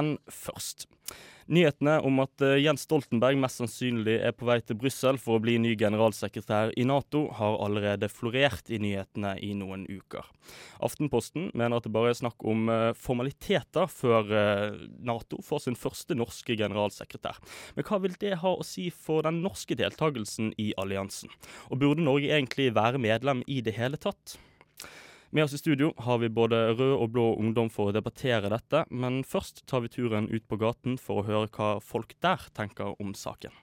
Men først. Nyhetene om at eh, Jens Stoltenberg mest sannsynlig er på vei til Brussel for å bli ny generalsekretær i Nato, har allerede florert i nyhetene i noen uker. Aftenposten mener at det bare er snakk om eh, formaliteter før eh, Nato får sin første norske generalsekretær. Men hva vil det ha å si for den norske deltakelsen i alliansen? Og burde Norge egentlig være medlem i det hele tatt? Med oss i studio har vi både rød og blå ungdom for å debattere dette, men først tar vi turen ut på gaten for å høre hva folk der tenker om saken.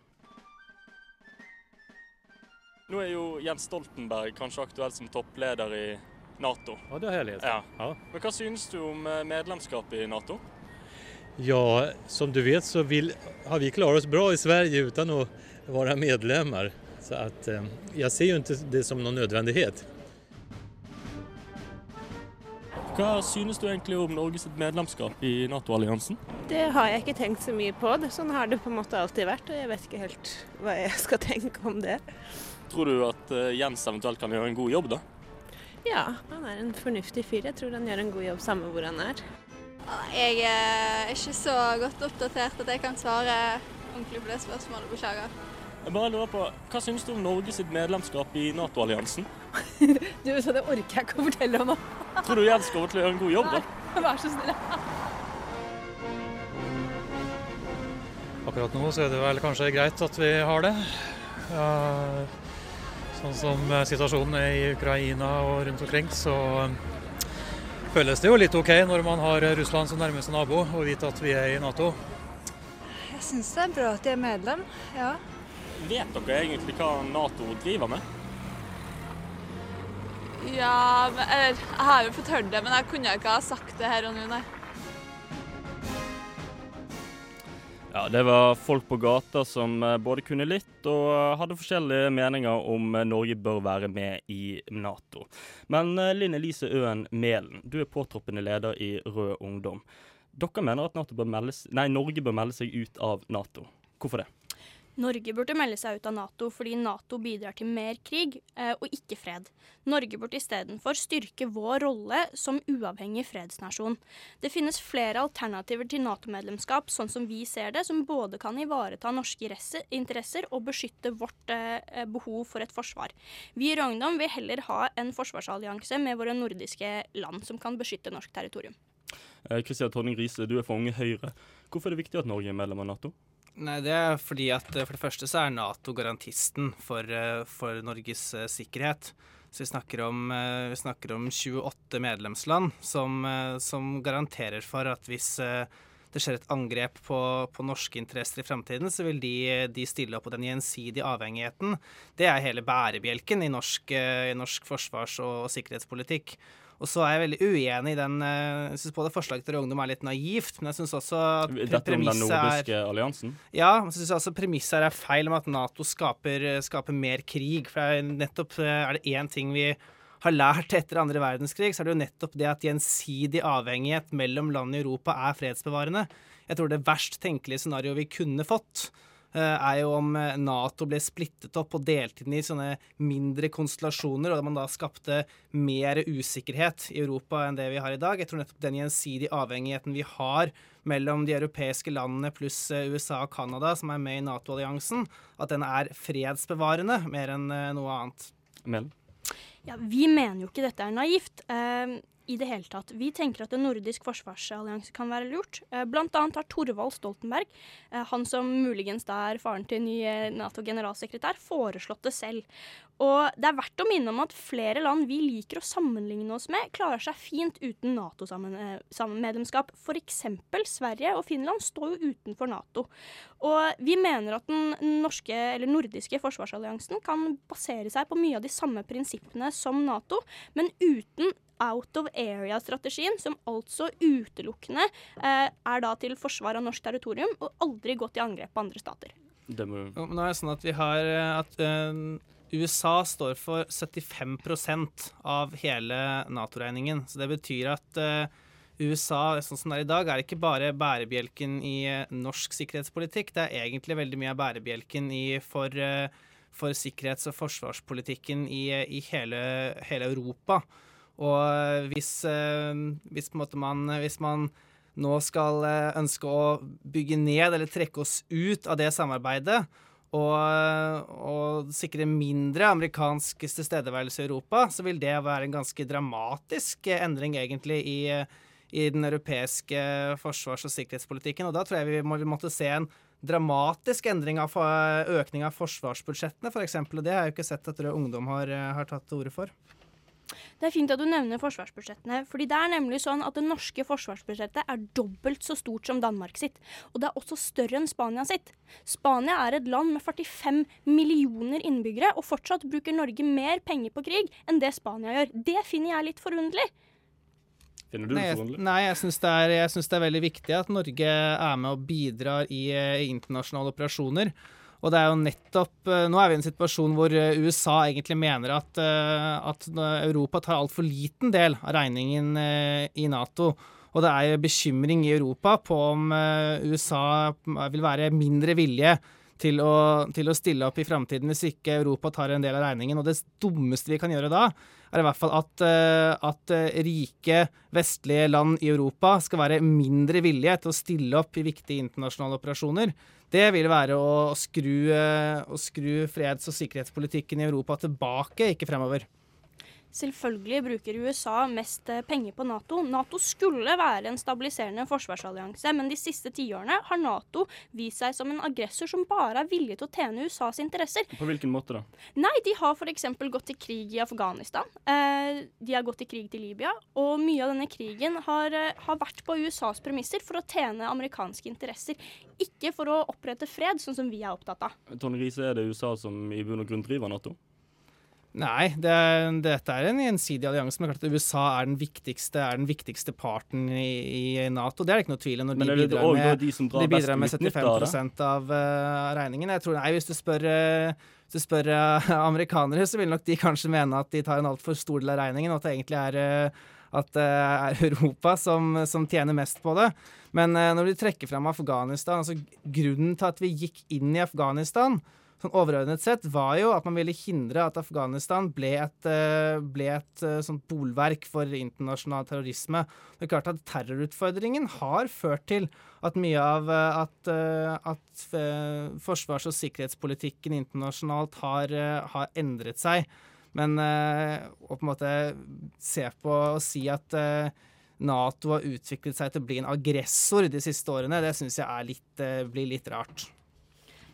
Nå er jo Jens Stoltenberg kanskje aktuell som toppleder i Nato. Ja, det har jeg lest. Ja. Ja. Men hva synes du om eh, medlemskap i Nato? ja, som du vet så vil, har vi klart oss bra i Sverige uten å være medlemmer. Så at, eh, jeg ser jo ikke det som noen nødvendighet. Hva synes du egentlig om Norges medlemskap i Nato-alliansen? Det har jeg ikke tenkt så mye på. Sånn har det på en måte alltid vært, og jeg vet ikke helt hva jeg skal tenke om det. Tror du at eh, Jens eventuelt kan gjøre en god jobb, da? Ja, han er en fornuftig fyr. Jeg tror han gjør en god jobb samme hvor han er. Jeg er ikke så godt oppdatert at jeg kan svare ordentlig på det spørsmålet. Beklager. Jeg bare lurer på, Hva synes du om Norges medlemskap i Nato-alliansen? Du, så det orker jeg ikke å fortelle om. Tror du Jens kommer til å gjøre en god jobb, da? Vær så snill. Akkurat nå så er det vel kanskje greit at vi har det. Sånn som situasjonen er i Ukraina og rundt omkring, så eh, føles det jo litt OK når man har Russland som nærmeste nabo og vite at vi er i Nato. Jeg syns det er bra at de er medlem, ja. Vet dere egentlig hva Nato driver med? Ja, men, eller jeg har jo fått hørt det, men jeg kunne ikke ha sagt det her og nå, nei. Ja, Det var folk på gata som eh, både kunne litt og eh, hadde forskjellige meninger om eh, Norge bør være med i Nato. Men Linn Elise Øen Melen, du er påtroppende leder i Rød Ungdom. Dere mener at bør melde, nei, Norge bør melde seg ut av Nato. Hvorfor det? Norge burde melde seg ut av Nato fordi Nato bidrar til mer krig eh, og ikke fred. Norge burde istedenfor styrke vår rolle som uavhengig fredsnasjon. Det finnes flere alternativer til Nato-medlemskap, sånn som vi ser det, som både kan ivareta norske interesser og beskytte vårt eh, behov for et forsvar. Vi i Røgndom vil heller ha en forsvarsallianse med våre nordiske land som kan beskytte norsk territorium. Kristian eh, Tonning Riise, du er for Unge Høyre. Hvorfor er det viktig at Norge er medlem av Nato? Nei, Det er fordi at eh, for det første så er Nato garantisten for, eh, for Norges eh, sikkerhet. Så vi snakker om, vi snakker om 28 medlemsland som, som, garanterer for at hvis det skjer et angrep på, på norske interesser i framtiden, så vil de, de, stille opp på den gjensidige avhengigheten. Det er hele bærebjelken i norsk, i norsk forsvars- og sikkerhetspolitikk. Og så er jeg veldig uenig i den eh, Jeg syns både forslaget til ungdom er litt naivt, men jeg syns også at Dette om den nordiske er, alliansen? Ja, jeg syns også premisset er feil om at Nato skaper, skaper mer krig. For er nettopp eh, er det én ting vi har lært etter andre verdenskrig, så er det jo nettopp det at gjensidig avhengighet mellom land i Europa er fredsbevarende. Jeg tror det verst tenkelige scenarioet vi kunne fått, Eh, er jo om eh, Nato ble splittet opp og delt inn i sånne mindre konstellasjoner, og da man da skapte mer usikkerhet i Europa enn det vi har i dag. Jeg tror nettopp den gjensidige avhengigheten vi har mellom de europeiske landene pluss eh, USA og Canada, som er med i Nato-alliansen, at den er fredsbevarende mer enn noe annet. Men. Ja, Vi mener jo ikke dette er naivt. Uh, i det hele tatt. Vi tenker at en nordisk forsvarsallianse kan være lurt. Eh, blant annet har Torvald Stoltenberg, eh, han som muligens da er faren til ny eh, Nato-generalsekretær, foreslått det selv. Og det er verdt å minne om at flere land vi liker å sammenligne oss med, klarer seg fint uten Nato-medlemskap. F.eks. Sverige og Finland står jo utenfor Nato. Og vi mener at den norske eller nordiske forsvarsalliansen kan basere seg på mye av de samme prinsippene som Nato, men uten out of area-strategien, som altså utelukkende eh, er da til forsvar av norsk territorium, og aldri gått i angrep på andre stater. Det må... Nå er det sånn at vi har eh, at uh, USA står for 75% av hele Nato-regningen. Så det betyr at uh, USA sånn som det er i dag, er ikke bare bærebjelken i uh, norsk sikkerhetspolitikk. Det er egentlig veldig mye av bærebjelken i, for, for sikkerhets- og forsvarspolitikken i, i hele, hele Europa. Og hvis, eh, hvis, man, hvis man nå skal eh, ønske å bygge ned eller trekke oss ut av det samarbeidet og, og sikre mindre amerikansk tilstedeværelse i Europa, så vil det være en ganske dramatisk endring egentlig i, i den europeiske forsvars- og sikkerhetspolitikken. Og da tror jeg vi må, vi måtte se en dramatisk endring av økning av forsvarsbudsjettene, f.eks. Og det har jeg jo ikke sett at Rød Ungdom har, har tatt til orde for. Det er fint at du nevner forsvarsbudsjettene. fordi det er nemlig sånn at Det norske forsvarsbudsjettet er dobbelt så stort som Danmark sitt. Og det er også større enn Spania sitt. Spania er et land med 45 millioner innbyggere, og fortsatt bruker Norge mer penger på krig enn det Spania gjør. Det finner jeg litt forunderlig. Finner du det forunderlig? Nei, jeg syns det, det, er veldig viktig at Norge er med og bidrar i, i internasjonale operasjoner. Og det er jo nettopp eh, Nå er vi i en situasjon hvor eh, USA egentlig mener at, eh, at Europa tar altfor liten del av regningen i Nato. Og det er bekymring i Europa på om USA vil være mindre vilje til å, til å stille opp i framtiden hvis ikke Europa tar en del av regningen. Og det dummeste vi kan gjøre da, er i hvert fall at, at rike vestlige land i Europa skal være mindre villige til å stille opp i viktige internasjonale operasjoner det vil være å skru, eh, å skru freds- og sikkerhetspolitikken i Europa tilbake, ikke fremover. Selvfølgelig bruker USA mest eh, penger på Nato. Nato skulle være en stabiliserende forsvarsallianse, men de siste tiårene har Nato vist seg som en aggressor som bare er villig til å tjene USAs interesser. På hvilken måte da? Nei, De har f.eks. gått til krig i Afghanistan. Eh, de har gått til krig til Libya. Og mye av denne krigen har, eh, har vært på USAs premisser for å tjene amerikanske interesser. Ikke for å opprette fred, sånn som vi er opptatt av. Tonje Riise, er det USA som i bunn og grunn driver Nato? Nei, det er, dette er en gjensidig allianse. Men klart at USA er den viktigste, er den viktigste parten i, i, Nato. Det er det ikke noe tvil om. Når de bidrar, med, de de bidrar med 75 av uh, regningen. Jeg tror, nei, Hvis du spør, uh, hvis du spør uh, amerikanere, så vil nok de kanskje mene at de tar en altfor stor del av regningen, og at det egentlig er, at det er Europa som, som, tjener mest på det. Men når de trekker fram Afghanistan altså Grunnen til at vi gikk inn i Afghanistan, sånn overordnet sett, var jo at man ville hindre at Afghanistan ble et, eh, ble et eh, sånt bolverk for internasjonal terrorisme. Det er klart at Terrorutfordringen har ført til at mye av eh, at, at forsvars- og sikkerhetspolitikken internasjonalt har, har endret seg. Men å på en måte se på og si at Nato har utviklet seg til å bli en aggressor de siste årene, det syns jeg litt, blir litt rart.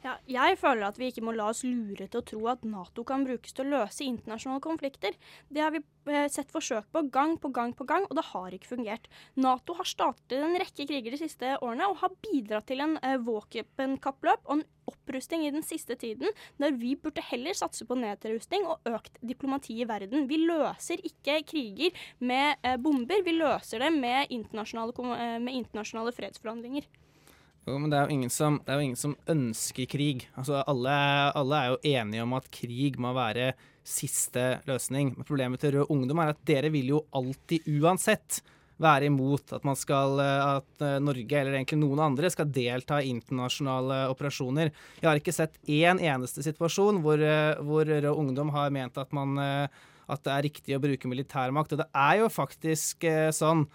Ja, jeg føler at vi ikke må la oss lure til å tro at Nato kan brukes til å løse internasjonale konflikter. Det har vi eh, sett forsøk på gang på gang på gang, og det har ikke fungert. Nato har startet en rekke kriger de siste årene og har bidratt til en eh, våpenkappløp og en opprusting i den siste tiden, der vi burde heller satse på nedrusting og økt diplomati i verden. Vi løser ikke kriger med eh, bomber, vi løser det med internasjonale, eh, med internasjonale fredsforhandlinger. Jo, men det er jo ingen som, jo ingen som ønsker krig. Altså, alle, alle, er jo enige om at krig må være siste løsning. Men problemet til Rød Ungdom er at dere vil jo alltid uansett være imot at skal at eh, Norge, eller egentlig noen andre, skal delta i internasjonale operasjoner. Jeg har ikke sett én eneste situasjon hvor, eh, hvor Rød Ungdom har ment at, man, eh, at det er riktig å bruke militærmakt. Og det er jo faktisk sånn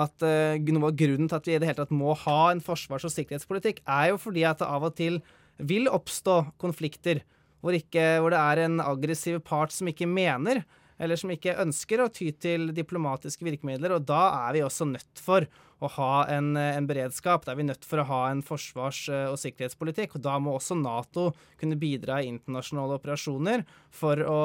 at uh, noe av grunnen til at vi i det hele tatt må ha en forsvars- og sikkerhetspolitikk, er jo fordi at det av og til vil oppstå konflikter hvor, ikke, hvor det er en aggressiv part som ikke mener eller som ikke ønsker å ty til diplomatiske virkemidler. Og da er vi også nødt for å ha en, en beredskap. Da er vi nødt for å ha en forsvars- og sikkerhetspolitikk. Og da må også Nato kunne bidra i internasjonale operasjoner for å,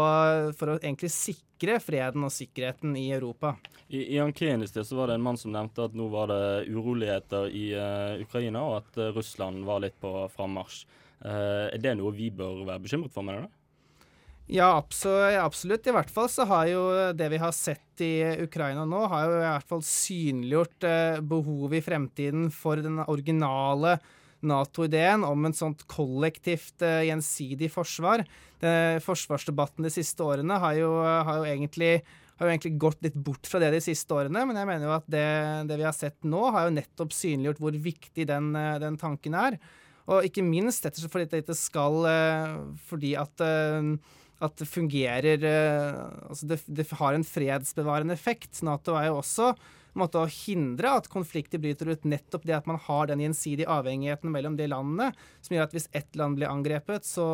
for å egentlig sikre freden og sikkerheten i Europa. I, i Ankren i sted så var det en mann som nevnte at nå var det uroligheter i uh, Ukraina, og at uh, Russland var litt på frammarsj. Uh, er det noe vi bør være bekymret for, med det? Ja, absolutt. I hvert fall så har jo det vi har sett i Ukraina nå, har jo i hvert fall synliggjort eh, behovet i fremtiden for den originale Nato-ideen om en sånt kollektivt eh, gjensidig forsvar. Den forsvarsdebatten de siste årene har jo, har jo, egentlig, har jo egentlig gått litt bort fra det de siste årene, men jeg mener jo at det, det vi har sett nå, har jo nettopp synliggjort hvor viktig den, eh, den tanken er. Og ikke minst fordi dette skal Fordi at at det fungerer eh, Altså det, det, har en fredsbevarende effekt. Nato er jo også en måte å hindre at konflikter bryter ut. Nettopp det at man har den gjensidige avhengigheten mellom de landene, som gjør at hvis ett land blir angrepet, så,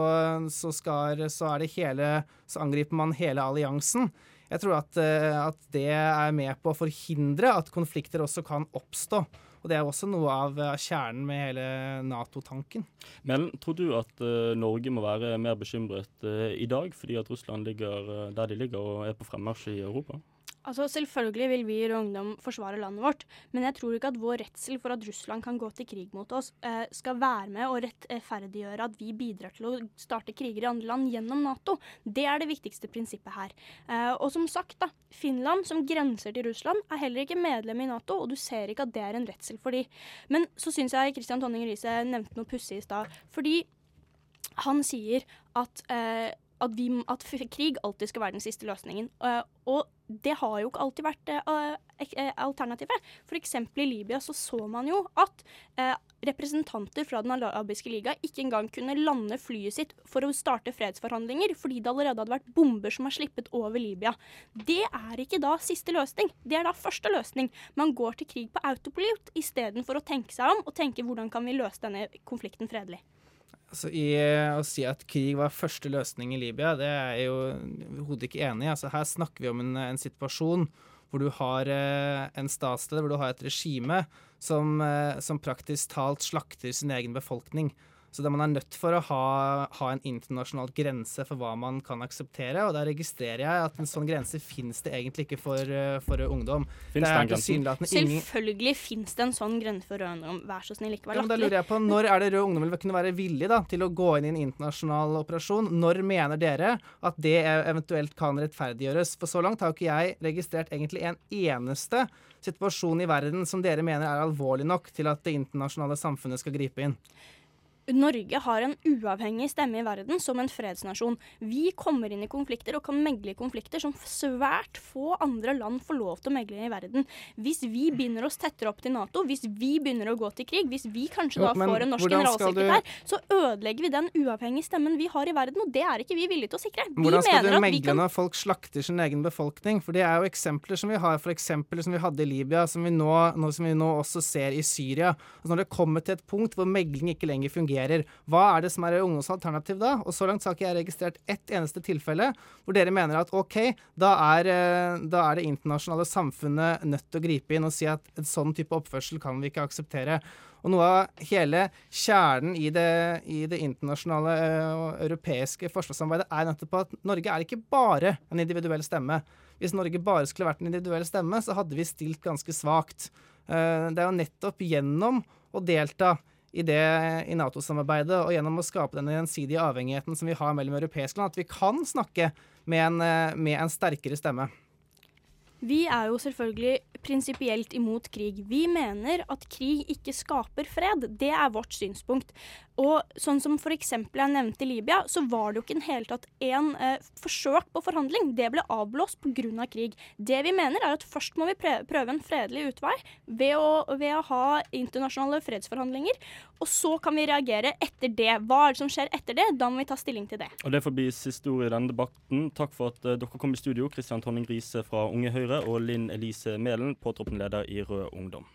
så, skal, så, hele, så angriper man hele alliansen. Jeg tror at, eh, at det er med på å forhindre at konflikter også kan oppstå. Og Det er også noe av kjernen med hele Nato-tanken. Men tror du at uh, Norge må være mer bekymret uh, i dag, fordi at Russland ligger der de ligger og er på fremmarsj i Europa? Altså, Selvfølgelig vil vi i Ungdom forsvare landet vårt, men jeg tror ikke at vår redsel for at Russland kan gå til krig mot oss, eh, skal være med å rettferdiggjøre at vi bidrar til å starte kriger i andre land gjennom Nato. Det er det viktigste prinsippet her. Eh, og som sagt, da, Finland, som grenser til Russland, er heller ikke medlem i Nato, og du ser ikke at det er en redsel for de. Men så syns jeg Christian Tonning Riise nevnte noe pussig i stad. Fordi han sier at eh, at, vi, at, krig alltid skal være den siste løsningen. Uh, og det har jo ikke alltid vært uh, alternativet. F.eks. i Libya så så man jo at representanter fra Den arabiske liga ikke engang kunne lande flyet sitt for å starte fredsforhandlinger, fordi det allerede hadde vært bomber som har slippet over Libya. Det er ikke da siste løsning. Det er da første løsning. Man går til krig på autopilot istedenfor å tenke seg om og tenke hvordan kan vi løse denne konflikten fredelig. Altså, i, Å si at krig var første løsning i Libya, det er jeg jo overhodet ikke enig i. Altså, her snakker vi om en, en situasjon hvor du har eh, en statsleder, hvor du har et regime som, eh, som praktisk talt slakter sin egen befolkning. Så man er nødt for å ha, ha, en internasjonal grense for hva man kan akseptere. Og da registrerer jeg at en sånn grense finnes det egentlig ikke for, eh, for ungdom. Finns det, det ingen Selvfølgelig finnes det en sånn grense for rød ungdom. Vær så snill, ikke vær latterlig. Ja, da lurer jeg på, Når er det rød ungdom vil kunne være villig da, til å gå inn i en internasjonal operasjon? Når mener dere at det eventuelt kan rettferdiggjøres? For så langt har jo ikke jeg registrert egentlig en eneste situasjon i verden som dere mener er alvorlig nok til at det internasjonale samfunnet skal gripe inn. Norge har en uavhengig stemme i verden som en fredsnasjon. Vi kommer inn i konflikter og kan megle i konflikter som svært få andre land får lov til å megle i verden. Hvis vi binder oss tettere opp til Nato, hvis vi begynner å gå til krig, hvis vi kanskje da får en norsk generalsekretær, du... så ødelegger vi den uavhengige stemmen vi har i verden, og det er ikke vi villige til å sikre. Vi hvordan skal du megle kan... når folk slakter sin egen befolkning? For det er jo eksempler som vi har, for eksempel som vi hadde i Libya, som vi nå, som vi nå også ser i Syria. Altså når det kommer til et punkt hvor megling ikke lenger fungerer, fungerer. Hva er det som er ungdoms alternativ da? Og så langt har ikke jeg registrert ett eneste tilfelle hvor dere mener at OK, da er, eh, da er det internasjonale samfunnet nødt til å gripe inn og si at en sånn type oppførsel kan vi ikke akseptere. Og noe av hele kjernen i det, i det internasjonale og uh, europeiske forsvarssamarbeidet er nettopp at Norge er ikke bare en individuell stemme. Hvis Norge bare skulle vært en individuell stemme, så hadde vi stilt ganske svakt. Uh, det er jo nettopp gjennom å delta i, i Nato-samarbeidet og gjennom å skape den gjensidige avhengigheten som vi har mellom europeiske land, at vi kan snakke med en, eh, med en sterkere stemme. Vi er jo selvfølgelig prinsipielt imot krig. Vi mener at krig ikke skaper fred. Det er vårt synspunkt. Og sånn som f.eks. jeg nevnte Libya, så var det jo ikke en hele tatt en eh, forsøk på forhandling. Det ble avblåst pga. Av krig. Det vi mener er at først må vi prøve en fredelig utvei ved å, ved å ha internasjonale fredsforhandlinger. Og så kan vi reagere etter det. Hva er det som skjer etter det? Da må vi ta stilling til det. Og Det får bli siste ord i denne debatten. Takk for at uh, dere kom i studio, Kristian Tonning Riise fra Unge Høyre og Linn Elise Mælen, påtroppende leder i Rød Ungdom.